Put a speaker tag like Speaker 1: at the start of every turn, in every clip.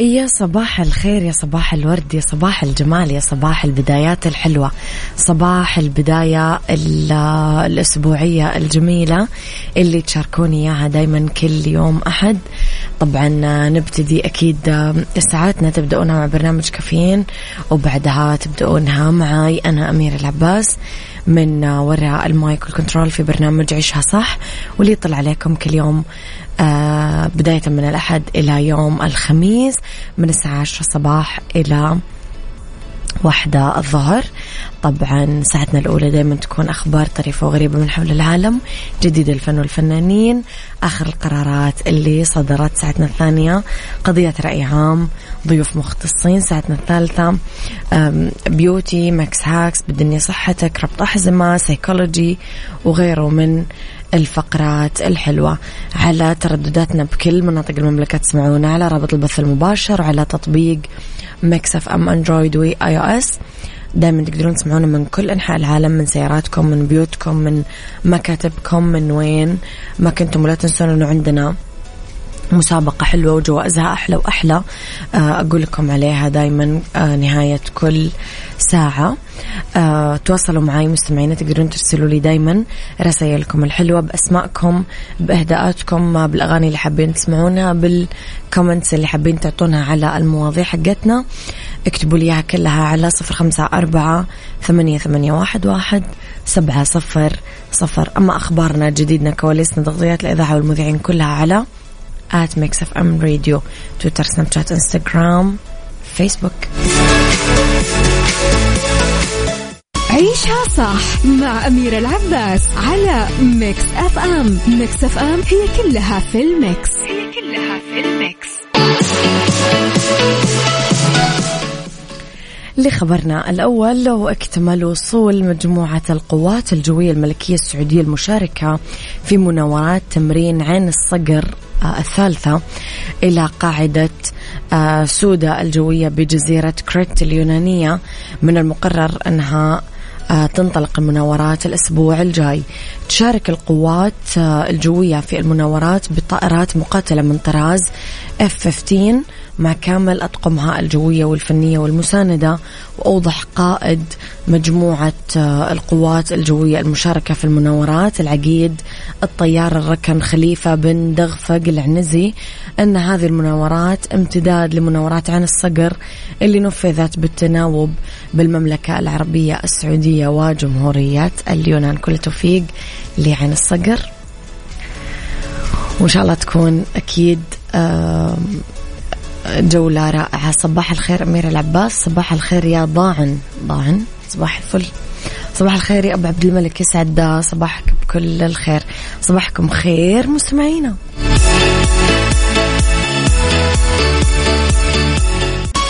Speaker 1: يا صباح الخير يا صباح الورد يا صباح الجمال يا صباح البدايات الحلوة. صباح البداية الأسبوعية الجميلة اللي تشاركوني إياها دايما كل يوم أحد. طبعا نبتدي أكيد ساعاتنا تبدأونها مع برنامج كافيين وبعدها تبدأونها معي أنا أمير العباس. من وراء المايك والكنترول في برنامج عيشها صح واللي يطلع عليكم كل يوم آه بداية من الأحد إلى يوم الخميس من الساعة عشرة الصباح إلى واحدة الظهر. طبعا ساعتنا الأولى دائما تكون أخبار طريفة وغريبة من حول العالم جديد الفن والفنانين آخر القرارات اللي صدرت ساعتنا الثانية. قضية رأي عام ضيوف مختصين ساعتنا الثالثة. beauty mix hacks بالدنيا صحتك ربط أحزمة سيكولوجي وغيره من الفقرات الحلوة على تردداتنا بكل مناطق المملكة تسمعونا على رابط البث المباشر وعلى تطبيق Mix FM Android و iOS دائما تقدرون تسمعونا من كل أنحاء العالم من سياراتكم من بيوتكم من مكاتبكم من وين ما كنتم ولا تنسون إنه عندنا مسابقة حلوة وجوائزها أحلى وأحلى. آه، أقول لكم عليها دايما آه، نهاية كل ساعة. أه تواصلوا معي مستمعين تقدرون ترسلوا لي دايما رسائلكم الحلوة بأسماءكم بإهداءاتكم بالأغاني اللي حابين تسمعونها بال comments اللي حابين تعطونها على المواضيع حقتنا. اكتبوا لي إياها كلها على صفر خمسة أربعة ثمانية, ثمانية واحد, واحد سبعة صفر صفر. أما أخبارنا جديدنا كواليسنا تغطيات الإذاعة والمذيعين كلها على at Mix FM Radio تويتر سناب شات انستغرام فيسبوك
Speaker 2: عيشها صح مع أميرة العباس على Mix FM Mix FM هي كلها في ال mix. هي كلها في ال mix.
Speaker 1: لخبرنا الأول واكتمل وصول مجموعة القوات الجوية الملكية السعودية المشاركة في مناورات تمرين عين الصقر. الثالثة إلى قاعدة آه، سودا الجوية بجزيرة كريت اليونانية. من المقرر أنها تنطلق المناورات الأسبوع الجاي. تشارك القوات الجوية في المناورات بطائرات مقاتلة من طراز F-15 مع كامل أطقمها الجوية والفنية والمساندة. وأوضح قائد مجموعة آه، القوات الجوية المشاركة في المناورات العقيد الطيار الركن خليفة بن دغفق العنزي أن هذه المناورات امتداد لمناورات عن الصقر اللي نفذت بالتناوب بالمملكة العربية السعودية. وجمهورية اليونان. كل توفيق لعين الصقر. وإن شاء الله تكون أكيد جولة رائعة. صباح الخير أميرة العباس. صباح الخير يا ضاعن. ضاعن صباح الفل. صباح الخير يا أبو عبد الملك. يسعد صباحك بكل الخير. صباحكم خير مستمعينا.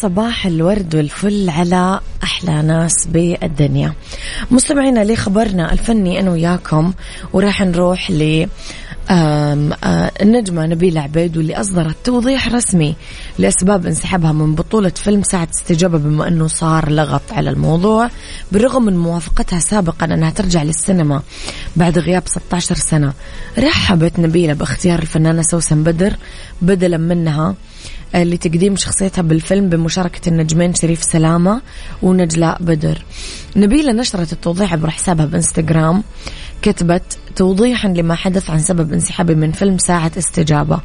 Speaker 1: صباح الورد والفل على أحلى ناس بالدنيا. مستمعينا لخبرنا الفني أنا وياكم وراح نروح ل النجمة نبيلة عبيد واللي أصدرت توضيح رسمي لأسباب انسحابها من بطولة فيلم ساعة استجابة بما أنه صار لغط على الموضوع بالرغم من موافقتها سابقا أنها ترجع للسينما بعد غياب 16 سنة. رحبت نبيلة باختيار الفنانة سوسن بدر بدلا منها. لتقديم شخصيتها بالفيلم بمشاركة النجمين شريف سلامة ونجلاء بدر. نبيلة نشرت التوضيح عبر حسابها بإنستغرام كتبت توضيحا لما حدث عن سبب انسحابي من فيلم ساعة استجابة.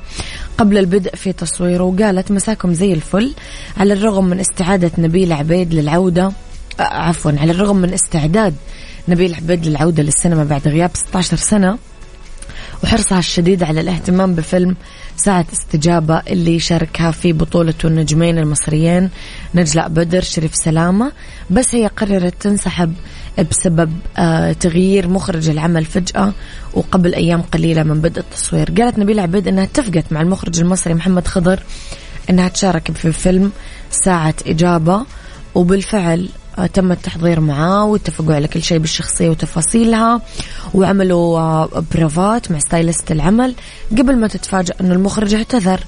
Speaker 1: قبل البدء في تصويره وقالت مساكم زي الفل. على الرغم من استعادة نبيل عبيد للعودة آه، عفوا على الرغم من استعداد نبيل عبيد للعودة للسينما بعد غياب 16 سنة وحرصها الشديد على الاهتمام بفيلم ساعة استجابة اللي شاركها في بطولته النجمين المصريين نجلاء بدر شريف سلامة. بس هي قررت تنسحب بسبب آه تغيير مخرج العمل فجأة وقبل أيام قليلة من بدء التصوير. قالت نبيل عبيد أنها اتفقت مع المخرج المصري محمد خضر أنها تشارك في فيلم ساعة إجابة وبالفعل تم التحضير معاه واتفقوا على كل شيء بالشخصية وتفاصيلها وعملوا آه، بروفات مع ستايلست العمل قبل ما تتفاجأ أنه المخرج اعتذر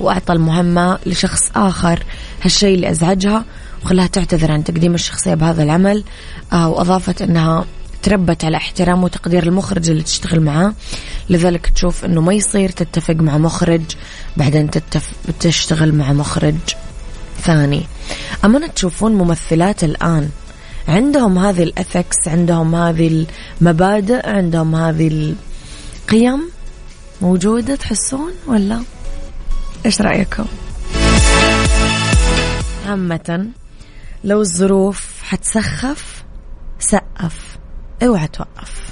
Speaker 1: وأعطى المهمة لشخص آخر. هالشيء اللي أزعجها وخلاها تعتذر عن تقديم الشخصية بهذا العمل آه، وأضافت أنها تربت على احترام وتقدير المخرج اللي تشتغل معاه. لذلك تشوف إنه ما يصير تتفق مع مخرج بعدين تتف... تشتغل مع مخرج ثاني. أمانة تشوفون ممثلات الآن عندهم هذه ال ethics عندهم هذه المبادئ عندهم هذه القيم موجودة تحسون ولا؟ إيش رأيكم؟ عامة لو الظروف حتسخف سقف اوعى توقف.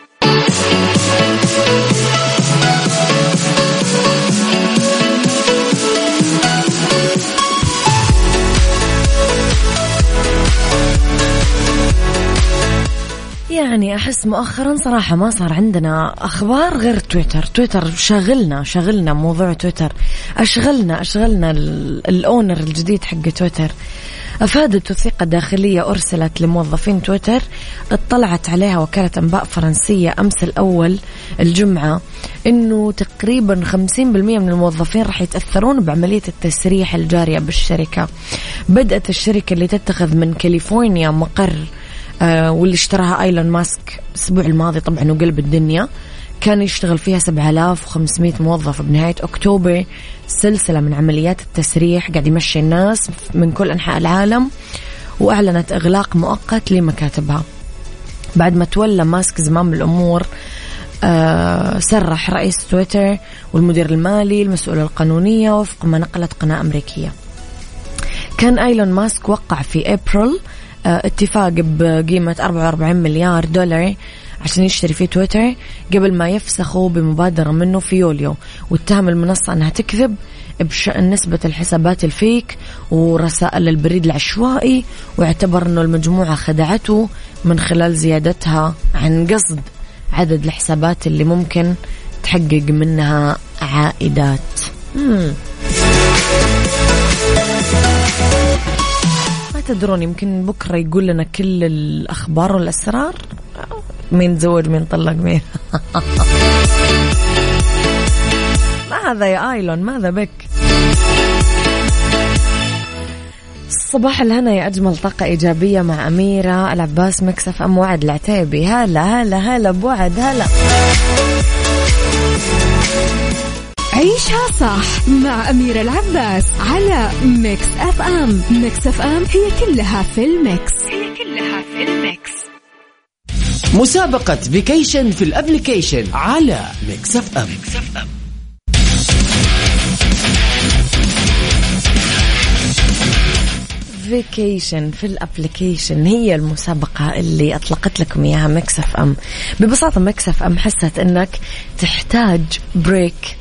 Speaker 1: يعني أحس مؤخرا صراحة ما صار عندنا أخبار غير تويتر. تويتر شاغلنا شاغلنا موضوع تويتر. أشغلنا أشغلنا ال owner الجديد حق تويتر. أفادت وثيقة داخلية أرسلت لموظفين تويتر. اطلعت عليها وكالة أنباء فرنسية أمس الأول الجمعة أنه تقريبا 50% من الموظفين راح يتأثرون بعملية التسريح الجارية بالشركة. بدأت الشركة اللي تتخذ من كاليفورنيا مقر واللي اشتراها ايلون ماسك الأسبوع الماضي طبعا وقلب الدنيا. كان يشتغل فيها 7500 موظف بنهاية أكتوبر. سلسلة من عمليات التسريح قاعد يمشي الناس من كل أنحاء العالم وأعلنت إغلاق مؤقت لمكاتبها. بعد ما تولى ماسك زمام الأمور آه سرح رئيس تويتر والمدير المالي المسؤولة القانونية وفق ما نقلت قناة أمريكية. كان أيلون ماسك وقع في أبريل آه، اتفاق بقيمة 44 مليار دولار عشان يشتري فيه تويتر قبل ما يفسخوا بمبادرة منه في يوليو واتهم المنصة أنها تكذب بشأن نسبة الحسابات الفيك ورسائل البريد العشوائي واعتبر أنه المجموعة خدعته من خلال زيادتها عن قصد عدد الحسابات اللي ممكن تحقق منها عائدات مم. تدرون يمكن بكرة يقول لنا كل الأخبار والأسرار. مين تزوج مين طلق مين؟ ماذا يا إيلون؟ ماذا بك؟ صباح الهنا يا أجمل طاقة إيجابية مع أميرة العباس Mix FM وعد العتيبي. هلا هلا هلا بوعد هلا.
Speaker 2: عيشها صح مع أميرة العباس على Mix FM. Mix FM هي كلها في ال mix. هي كلها في ال mix.
Speaker 3: مسابقة vacation في ال application على Mix FM, Mix FM.
Speaker 1: vacation في ال application هي المسابقة اللي أطلقت لكم إياها Mix FM. ببساطة Mix FM حست إنك تحتاج break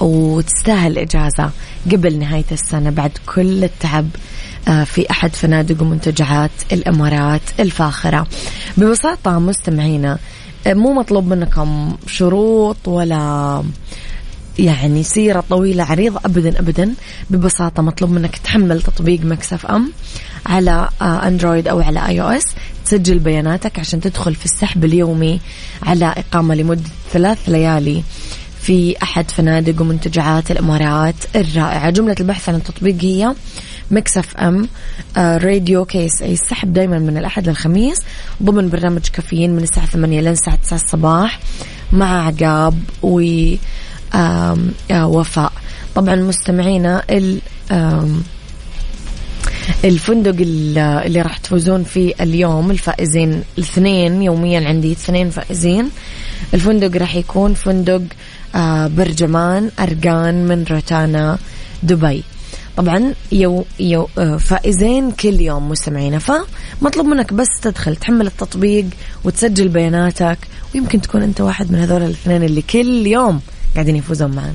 Speaker 1: وتستاهل إجازة قبل نهاية السنة بعد كل التعب آه، في أحد فنادق ومنتجعات الإمارات الفاخرة. ببساطة مستمعينا آه، مو مطلوب منكم شروط ولا يعني سيرة طويلة عريضة أبدا أبدا. ببساطة مطلوب منك تحمل تطبيق Mix FM على Android آه، أو على iOS تسجل بياناتك عشان تدخل في السحب اليومي على إقامة لمدة ثلاث ليالي. في أحد فنادق ومنتجعات الإمارات الرائعة. جملة البحث عن التطبيق هي Mix FM آه Radio KSA السحب دايما من الأحد للخميس ضمن برنامج كافيين من الساعة 8 لين الساعة 9 الصباح مع عقاب و آه وفاء. طبعا مستمعينا ال الفندق اللي راح تفوزون فيه اليوم الفائزين الاثنين يوميا عندي اثنين فائزين. الفندق راح يكون فندق آه، برجمان أرجان من روتانا دبي. طبعا يو يو آه، فائزين كل يوم مستمعينا فمطلوب منك بس تدخل تحمل التطبيق وتسجل بياناتك ويمكن تكون أنت واحد من هذول الاثنين اللي كل يوم قاعدين يفوزون معنا.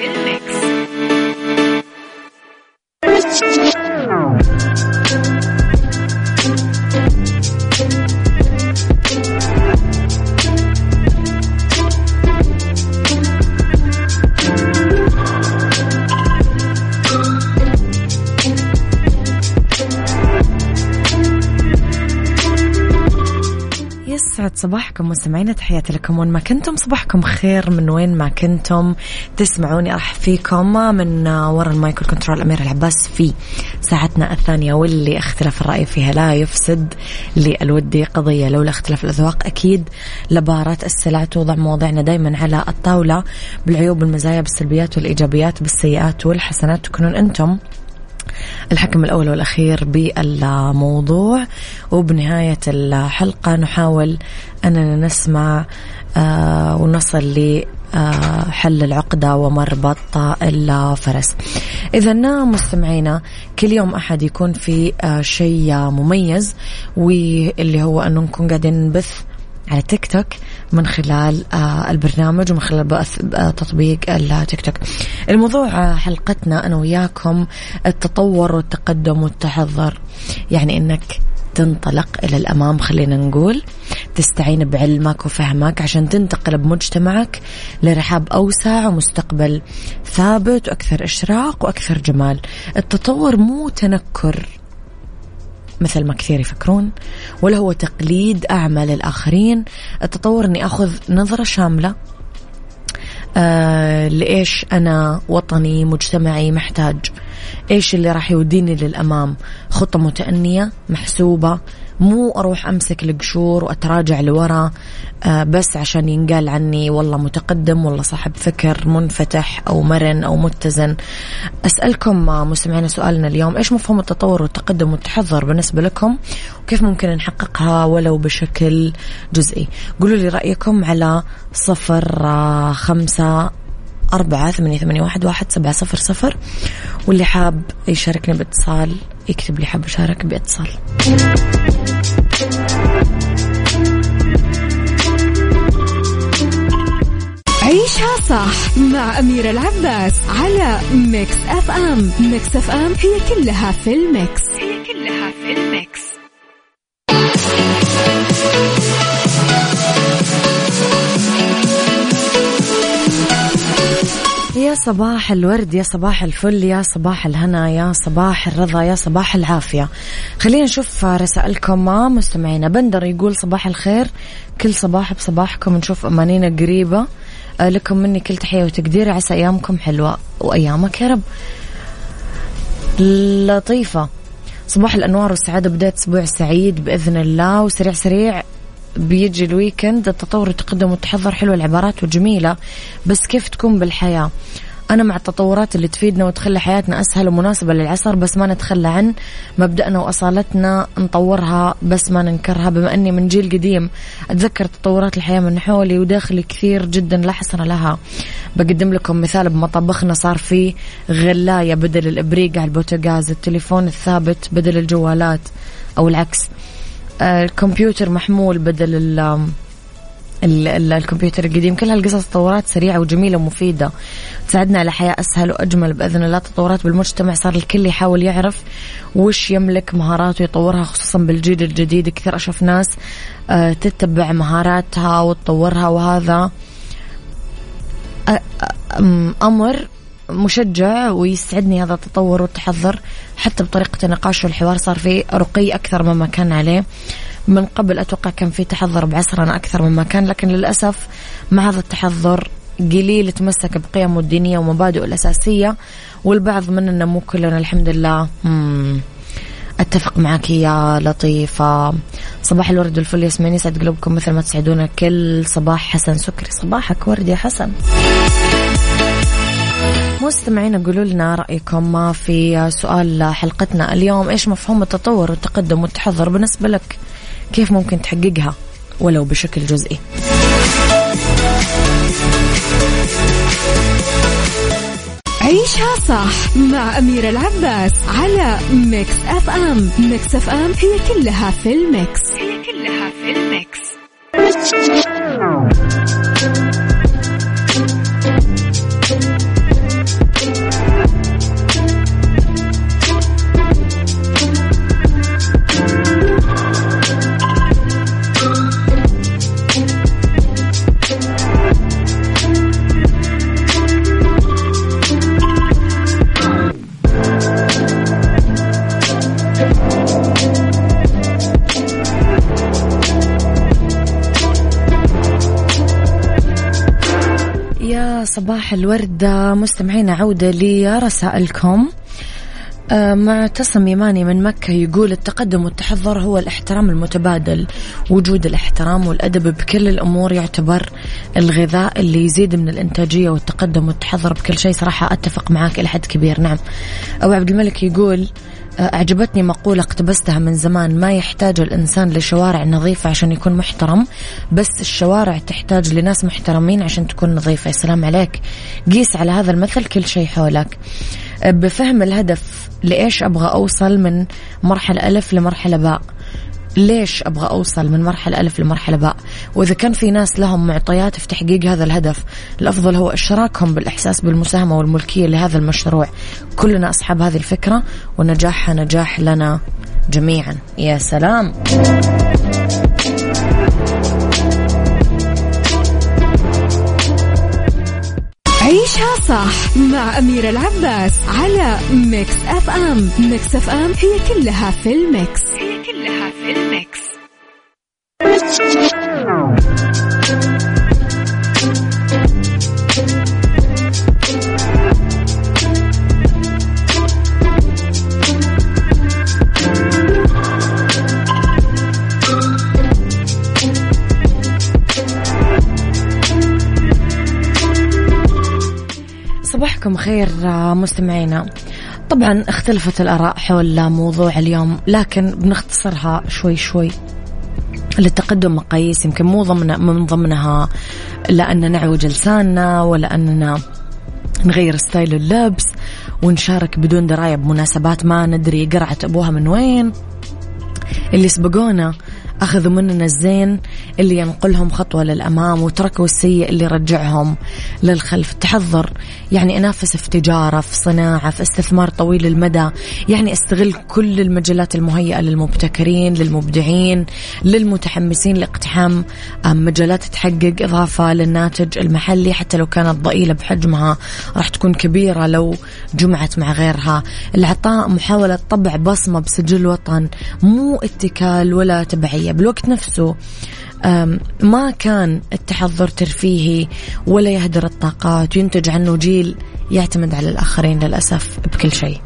Speaker 1: يسعد صباحكم مستمعينا تحياتي لكم. وين ما كنتم صباحكم خير. من وين ما كنتم تسمعوني راح فيكم من وراء المايكل كنترول أمير العباس في ساعتنا الثانية واللي اختلاف الرأي فيها لا يفسد للودي قضية. لولا اختلاف الأذواق أكيد لبارة السلع توضع مواضيعنا دايما على الطاولة بالعيوب بالمزايا بالسلبيات والإيجابيات بالسيئات والحسنات. تكونون أنتم الحكم الأول والأخير بالموضوع. وبنهاية الحلقة نحاول أننا نسمع آه ونصل ل حل العقدة ومربط الفرس. إذا مستمعينا كل يوم أحد يكون في آه، شيء مميز واللي هو أنه نكون قاعدين نبث على تيك توك من خلال آه، البرنامج ومن خلال آه، تطبيق التيك توك. الموضوع آه، حلقتنا أنا وياكم التطور والتقدم والتحضر. يعني أنك تنطلق إلى الأمام خلينا نقول تستعين بعلمك وفهمك عشان تنتقل بمجتمعك لرحاب أوسع ومستقبل ثابت وأكثر إشراق وأكثر جمال. التطور مو تنكر. مثل ما كثير يفكرون ولا هو تقليد أعمال الآخرين. التطور أني أخذ نظرة شاملة. آه لإيش أنا وطني مجتمعي محتاج؟ إيش اللي راح يوديني للأمام؟ خطة متأنية محسوبة مو أروح أمسك القشور وأتراجع لورا آه، بس عشان ينقال عني والله متقدم والله صاحب فكر منفتح أو مرن أو متزن. أسألكم آه، مستمعينا سؤالنا اليوم إيش مفهوم التطور والتقدم والتحضر بالنسبة لكم؟ وكيف ممكن نحققها ولو بشكل جزئي؟ قولوا لي رأيكم على صفر آه، خمسة أربعة ثمانية, ثمانية واحد, واحد سبعة صفر صفر. واللي حاب يشاركني باتصال يكتب لي حاب يشارك باتصال.
Speaker 2: صح مع أميرة العباس على Mix FM. Mix FM هي كلها في ال mix. هي كلها في الميكس.
Speaker 1: يا صباح الورد يا صباح الفل يا صباح الهنا يا صباح الرضا يا صباح العافية. خلينا نشوف رسائلكم. مستمعينا بندر يقول صباح الخير. كل صباح بصباحكم نشوف أمانينا قريبة. آه، لكم مني كل تحية وتقدير. عسى أيامكم حلوة وأيامك يا رب. لطيفة. صباح الأنوار والسعادة. بداية أسبوع سعيد بإذن الله. وسريع سريع بيجي الويكند. التطور والتقدم والتحضر حلوة العبارات وجميلة بس كيف تكون بالحياة؟ أنا مع التطورات اللي تفيدنا وتخلي حياتنا أسهل ومناسبة للعصر بس ما نتخلى عن مبدأنا وأصالتنا نطورها بس ما ننكرها. بما أني من جيل قديم أتذكر تطورات الحياة من حولي وداخلي كثير جدا لا حصر لها. بقدم لكم مثال بمطبخنا صار في غلاية بدل الإبريق على البوتاغاز التليفون الثابت بدل الجوالات أو العكس. الكمبيوتر محمول بدل الكمبيوتر القديم. كل هالقصص تطورات سريعة وجميلة ومفيدة. تساعدنا على حياة أسهل وأجمل. بإذن الله تطورات بالمجتمع صار الكل يحاول يعرف وش يملك مهارات ويطورها خصوصا بالجيل الجديد. كثير أشوف ناس آه، تتبع مهاراتها وتطورها وهذا أمر مشجع ويسعدني هذا التطور والتحضر. حتى بطريقة النقاش والحوار صار في رقي أكثر مما كان عليه. من قبل أتوقع كان في تحضر بعصرنا أكثر مما كان لكن للأسف مع هذا التحضر قليل تمسك بقيمه الدينية ومبادئه الأساسية والبعض مننا مو كلنا الحمد لله. أتفق معك يا لطيفة. صباح الورد والفل ياسمين يسعد قلوبكم مثل ما تسعدونا كل صباح. حسن سكري صباحك ورد يا حسن. مستمعين قولوا لنا رأيكم في سؤال حلقتنا اليوم. إيش مفهوم التطور والتقدم والتحضر بالنسبة لك؟ كيف ممكن تحققها ولو بشكل جزئي؟
Speaker 2: عيشها صح مع أميرة العباس على Mix FM. Mix FM هي كلها في ال mix. هي كلها في ال mix.
Speaker 1: صباح الورد. مستمعينا عودة لرسائلكم آه، معتصم يماني من مكة يقول التقدم والتحضر هو الاحترام المتبادل. وجود الاحترام والأدب بكل الأمور يعتبر الغذاء اللي يزيد من الإنتاجية والتقدم والتحضر بكل شيء. صراحة أتفق معك إلى حد كبير. نعم. أبو عبد الملك يقول أعجبتني مقولة اقتبستها من زمان ما يحتاج الإنسان لشوارع نظيفة عشان يكون محترم بس الشوارع تحتاج لناس محترمين عشان تكون نظيفة. يا سلام عليك. قيس على هذا المثل كل شيء حولك. آه، بفهم الهدف لإيش أبغى أوصل من مرحلة ألف لمرحلة باء؟ ليش أبغى أوصل من مرحلة ألف لمرحلة باء؟ وإذا كان في ناس لهم معطيات في تحقيق هذا الهدف الأفضل هو إشراكهم بالإحساس بالمساهمة والملكية لهذا المشروع. كلنا أصحاب هذه الفكرة ونجاحها نجاح لنا جميعا. يا سلام!
Speaker 2: عيشها صح مع أميرة العباس على Mix FM Mix FM هي كلها في ال mix. هي كلها في ال mix.
Speaker 1: صباحكم خير مستمعينا. طبعا اختلفت الآراء حول موضوع اليوم لكن بنختصرها شوي شوي للتقدم مقاييس يمكن مو ضمن من ضمنها لا أن نعوج لساننا ولا أننا نغير ستايل اللبس ونشارك بدون دراية بمناسبات ما ندري قرعة أبوها من وين. اللي سبقونا أخذوا مننا الزين اللي ينقلهم خطوة للأمام وتركوا السيء اللي يرجعهم للخلف. تحضر. يعني أنافس في تجارة في صناعة في استثمار طويل المدى. يعني أستغل كل المجالات المهيئة للمبتكرين للمبدعين للمتحمسين لاقتحام مجالات تحقق إضافة للناتج المحلي. حتى لو كانت ضئيلة بحجمها راح تكون كبيرة لو جمعت مع غيرها. العطاء محاولة طبع بصمة بسجل وطن. مو اتكال ولا تبعية. بالوقت نفسه ما كان التحضر ترفيهي ولا يهدر الطاقات وينتج عنه جيل يعتمد على الآخرين للأسف بكل شيء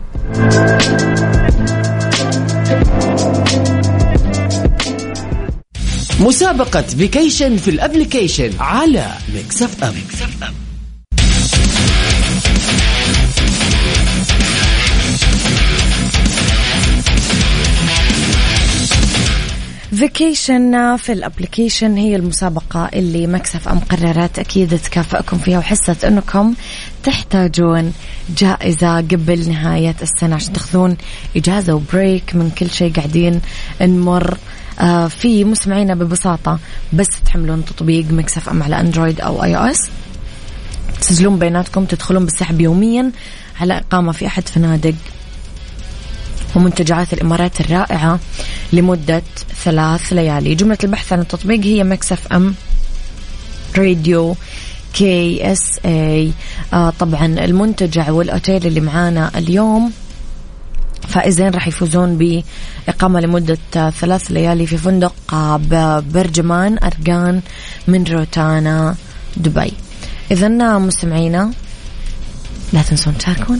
Speaker 3: مسابقة vacation في ال application على Mix FM, Mix FM.
Speaker 1: vacation في ال application هي المسابقة اللي Mix FM قررت أكيد تكافئكم فيها وحست أنكم تحتاجون جائزة قبل نهاية السنة عشان تاخذون إجازة و break من كل شيء قاعدين نمر آه في مستمعينا ببساطة بس تحملون تطبيق Mix FM على Android أو iOS تسجلون بياناتكم تدخلون بالسحب يوميا على إقامة في أحد فنادق ومنتجعات الإمارات الرائعة لمدة ثلاث ليالي. جملة البحث عن التطبيق هي Mix FM Radio KSA آه طبعا المنتجع والأوتيل اللي معانا اليوم فائزين راح يفوزون بإقامة لمدة ثلاث ليالي في فندق برجمان أرقان من روتانا دبي. إذا مستمعينا لا تنسون تشاركون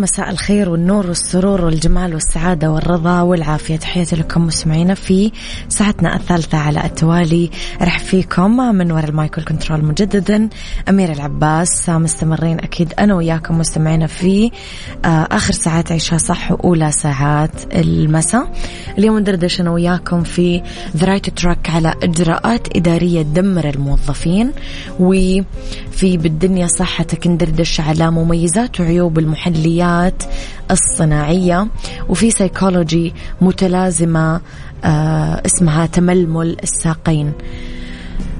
Speaker 1: مساء الخير والنور والسرور والجمال والسعادة والرضا والعافية. تحياتي لكم مستمعينا في ساعتنا الثالثة على التوالي. أرحب فيكم من وراء ال mic وال control مجددا أميرة العباس. مستمرين أكيد أنا وياكم مستمعينا في آه، آخر ساعات عيشها صح وأولى ساعات المساء. اليوم ندردش أنا وياكم في the right track على إجراءات إدارية تدمر الموظفين. وفي بالدنيا صحتك ندردش على مميزات وعيوب المحليات الصناعية وفي سيكولوجي متلازمة آه اسمها تململ الساقين.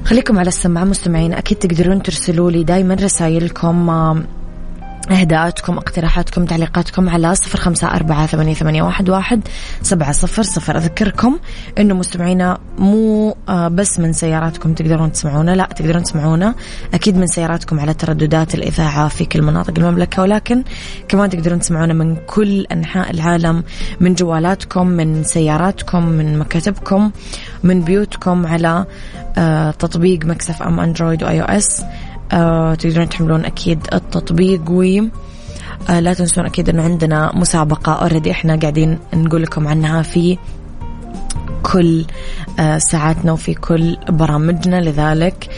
Speaker 1: خليكم على السماعة مستمعين أكيد تقدرون ترسلوا لي دايما رسائلكم إهداءاتكم اقتراحاتكم تعليقاتكم على صفر خمسة أربعة ثمانية, ثمانية واحد, واحد سبعة صفر صفر. أذكركم أنه مستمعينا مو آه، بس من سياراتكم تقدرون تسمعونا لا تقدرون تسمعونا أكيد من سياراتكم على ترددات الإذاعة في كل مناطق المملكة ولكن كمان تقدرون تسمعونا من كل أنحاء العالم من جوالاتكم من سياراتكم من مكاتبكم من بيوتكم على آه، تطبيق Mix FM Android و iOS. آه تقدرون تحملون أكيد التطبيق و آه لا تنسون أكيد أنه عندنا مسابقة already إحنا قاعدين نقول لكم عنها في كل آه ساعاتنا وفي كل برامجنا. لذلك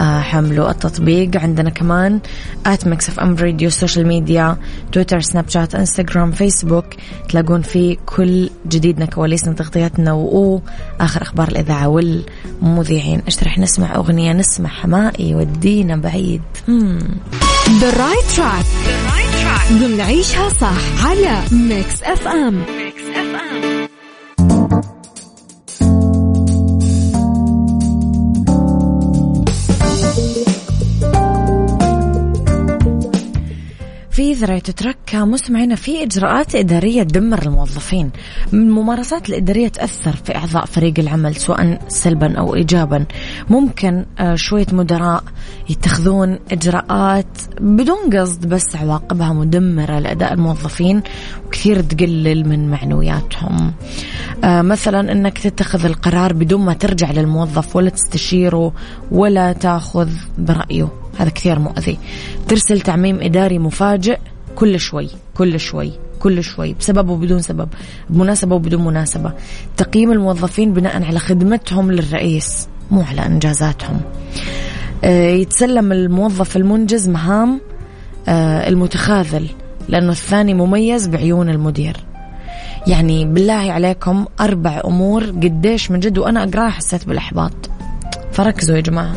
Speaker 1: حملوا التطبيق. عندنا كمان at Mix FM Radio social media تويتر سناب شات انستغرام فيسبوك تلاقون فيه كل جديدنا كواليسنا تغطياتنا وآخر أخبار الإذاعة والمذيعين. إيش رح نسمع أغنية نسمع حماقي ودينا بعيد.
Speaker 2: The right track. ضمن عيشها صح على Mix FM
Speaker 1: في ذرية ترك مستمعينا في إجراءات إدارية تدمر الموظفين. الممارسات الإدارية تأثر في إعضاء فريق العمل سواء سلبا أو إيجابا. ممكن آه، شوية مدراء يتخذون إجراءات بدون قصد بس عواقبها مدمرة لأداء الموظفين وكثير تقلل من معنوياتهم. آه، مثلا أنك تتخذ القرار بدون ما ترجع للموظف ولا تستشيره ولا تأخذ برأيه. هذا كثير مؤذي. ترسل تعميم إداري مفاجئ كل شوي كل شوي كل شوي بسبب وبدون سبب بمناسبة وبدون مناسبة. تقييم الموظفين بناء على خدمتهم للرئيس مو على إنجازاتهم. آه، يتسلم الموظف المنجز مهام آه، المتخاذل لأنه الثاني مميز بعيون المدير. يعني بالله عليكم أربع أمور قديش من جد وأنا أقراها حسيت بالإحباط. فركزوا يا جماعة.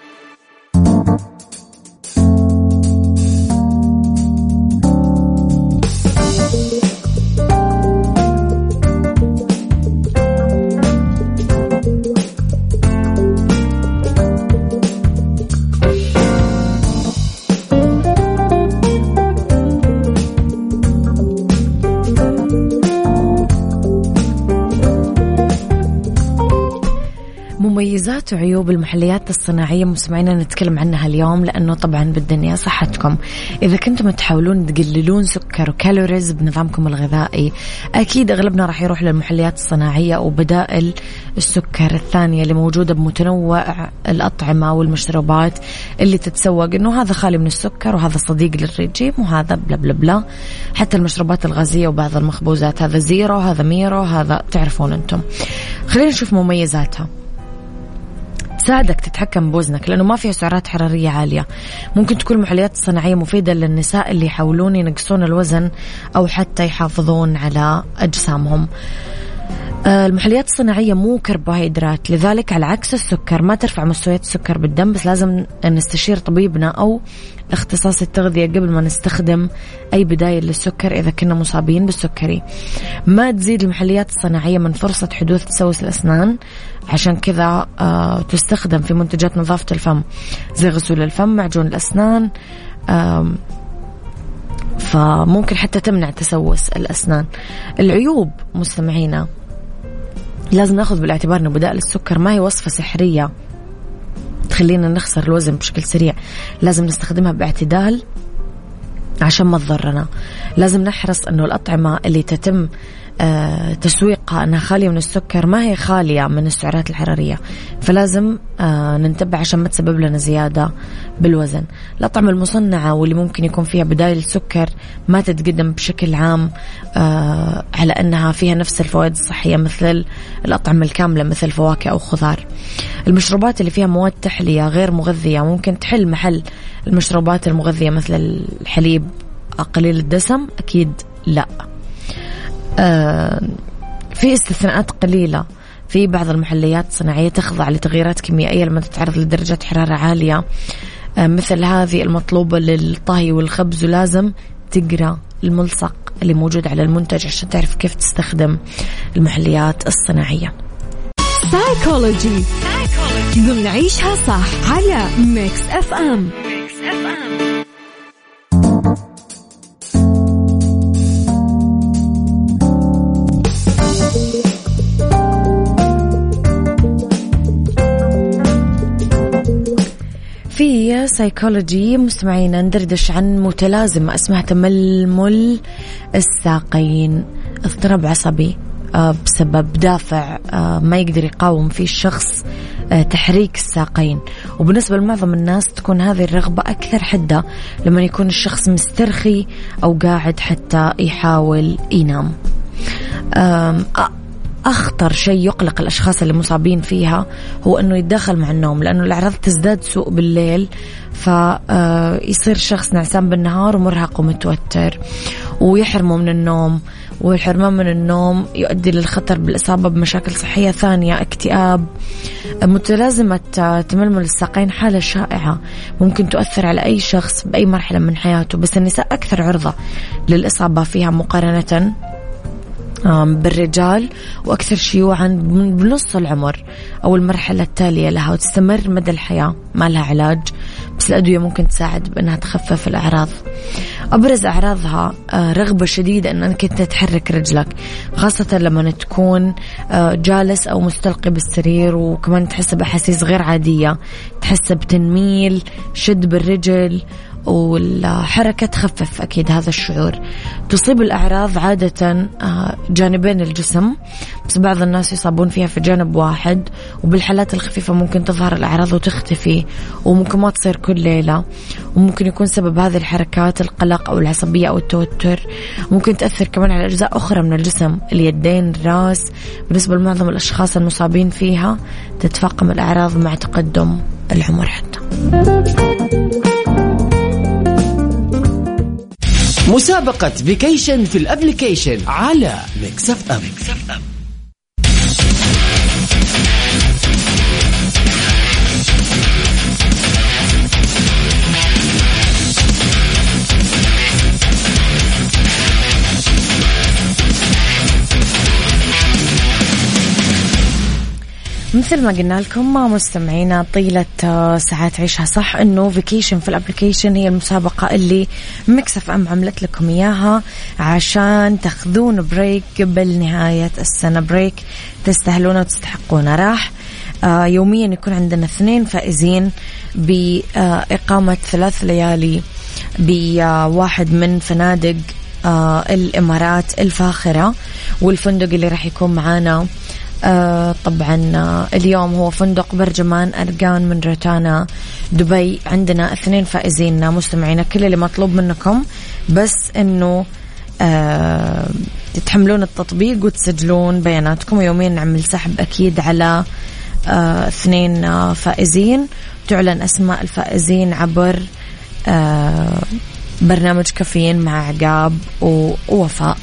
Speaker 1: مميزات وعيوب المحليات الصناعية مستمعينا نتكلم عنها اليوم لأنه طبعا بالدنيا صحتكم. إذا كنتم تحاولون تقللون سكر و calories بنظامكم الغذائي أكيد أغلبنا راح يروح للمحليات الصناعية وبدائل السكر الثانية اللي موجودة بمتنوع الأطعمة والمشروبات اللي تتسوق. إنه هذا خالي من السكر وهذا صديق للرجيم وهذا blah blah blah. حتى المشروبات الغازية وبعض المخبوزات هذا zero هذا ميرو هذا تعرفون أنتم. خلينا نشوف مميزاتها. تساعدك تتحكم بوزنك لأنه ما فيها سعرات حرارية عالية. ممكن تكون المحليات الصناعية مفيدة للنساء اللي يحاولون ينقصون الوزن أو حتى يحافظون على أجسامهم. المحليات الصناعية مو كربوهيدرات لذلك على عكس السكر ما ترفع مستويات السكر بالدم بس لازم نستشير طبيبنا أو اختصاص التغذية قبل ما نستخدم أي بداية للسكر إذا كنا مصابين بالسكري. ما تزيد المحليات الصناعية من فرصة حدوث تسوس الأسنان عشان كذا آه تستخدم في منتجات نظافة الفم زي غسول الفم معجون الأسنان آه فممكن حتى تمنع تسوس الأسنان. العيوب مستمعينا لازم ناخذ بالاعتبار إنه بدائل السكر ما هي وصفة سحرية تخلينا نخسر الوزن بشكل سريع. لازم نستخدمها باعتدال عشان ما تضرنا. لازم نحرص إنه الأطعمة اللي تتم تسويقها أنها خالية من السكر. ما هي خالية من السعرات الحرارية. فلازم آه، ننتبه عشان ما تسبب لنا زيادة بالوزن. الأطعمة المصنعة واللي ممكن يكون فيها بدايل السكر ما تتقدم بشكل عام آه، على أنها فيها نفس الفوائد الصحية مثل الأطعمة الكاملة مثل فواكه أو خضار. المشروبات اللي فيها مواد تحلية غير مغذية ممكن تحل محل المشروبات المغذية مثل الحليب قليل الدسم؟ أكيد لا. آه، في استثناءات قليلة في بعض المحليات الصناعية تخضع لتغييرات كيميائية لما تتعرض لدرجات حرارة عالية. آه، مثل هذه المطلوبة للطهي والخبز ولازم تقرأ الملصق اللي موجود على المنتج عشان تعرف كيف تستخدم المحليات الصناعية.
Speaker 2: سايكولوجي ضمن عيشها صح على Mix FM Mix FM
Speaker 1: في سايكولوجي مستمعينا ندردش عن متلازمة أسمها تململ الساقين. اضطراب عصبي آه، بسبب دافع آه، ما يقدر يقاوم فيه الشخص آه، تحريك الساقين. وبالنسبة لمعظم الناس تكون هذه الرغبة أكثر حدة لما يكون الشخص مسترخي أو قاعد حتى يحاول ينام. أخطر شيء يقلق الأشخاص اللي مصابين فيها هو أنه يتدخل مع النوم لأنه الأعراض تزداد سوء بالليل فيصير شخص نعسان بالنهار ومرهق ومتوتر ويحرمه من النوم والحرمان من النوم يؤدي للخطر بالإصابة بمشاكل صحية ثانية اكتئاب. متلازمة تململ الساقين حالة شائعة ممكن تؤثر على أي شخص بأي مرحلة من حياته بس النساء أكثر عرضة للإصابة فيها مقارنة. بالرجال وأكثر شيوعا بنص العمر أو المرحلة التالية لها وتستمر مدى الحياة ما لها علاج بس الأدوية ممكن تساعد بأنها تخفف الأعراض. أبرز أعراضها آه، رغبة شديدة أنك أنت تحرك رجلك خاصة لما تكون آه، جالس أو مستلقي بالسرير وكمان تحس بأحاسيس غير عادية تحس بتنميل شد بالرجل والحركة تخفف أكيد هذا الشعور. تصيب الأعراض عادة آه، جانبين الجسم بس بعض الناس يصابون فيها في جانب واحد وبالحالات الخفيفة ممكن تظهر الأعراض وتختفي وممكن ما تصير كل ليلة وممكن يكون سبب هذه الحركات القلق أو العصبية أو التوتر. ممكن تأثر كمان على أجزاء أخرى من الجسم اليدين الرأس. بالنسبة لمعظم الأشخاص المصابين فيها تتفاقم الأعراض مع تقدم العمر حتى.
Speaker 3: مسابقة vacation في ال application على Mix FM, Mix FM.
Speaker 1: مثل ما قلنا لكم مستمعينا طيلة آه، ساعات عيشها صح إنه vacation في ال application هي المسابقة اللي Mix FM عملت لكم إياها عشان تاخذون break قبل نهاية السنة break تستاهلونه وتستحقونه راح آه يوميا يكون عندنا اثنين فائزين بإقامة ثلاث ليالي بواحد من فنادق آه الإمارات الفاخرة والفندق اللي راح يكون معانا آه طبعا آه اليوم هو فندق برجمان أرجان من روتانا دبي. عندنا اثنين فائزين مستمعينا كل اللي مطلوب منكم. بس آه تتحملون التطبيق وتسجلون بياناتكم. ويوميا نعمل سحب أكيد على آه اثنين آه فائزين. تعلن أسماء الفائزين عبر آه برنامج كافيين مع عقاب ووفاء.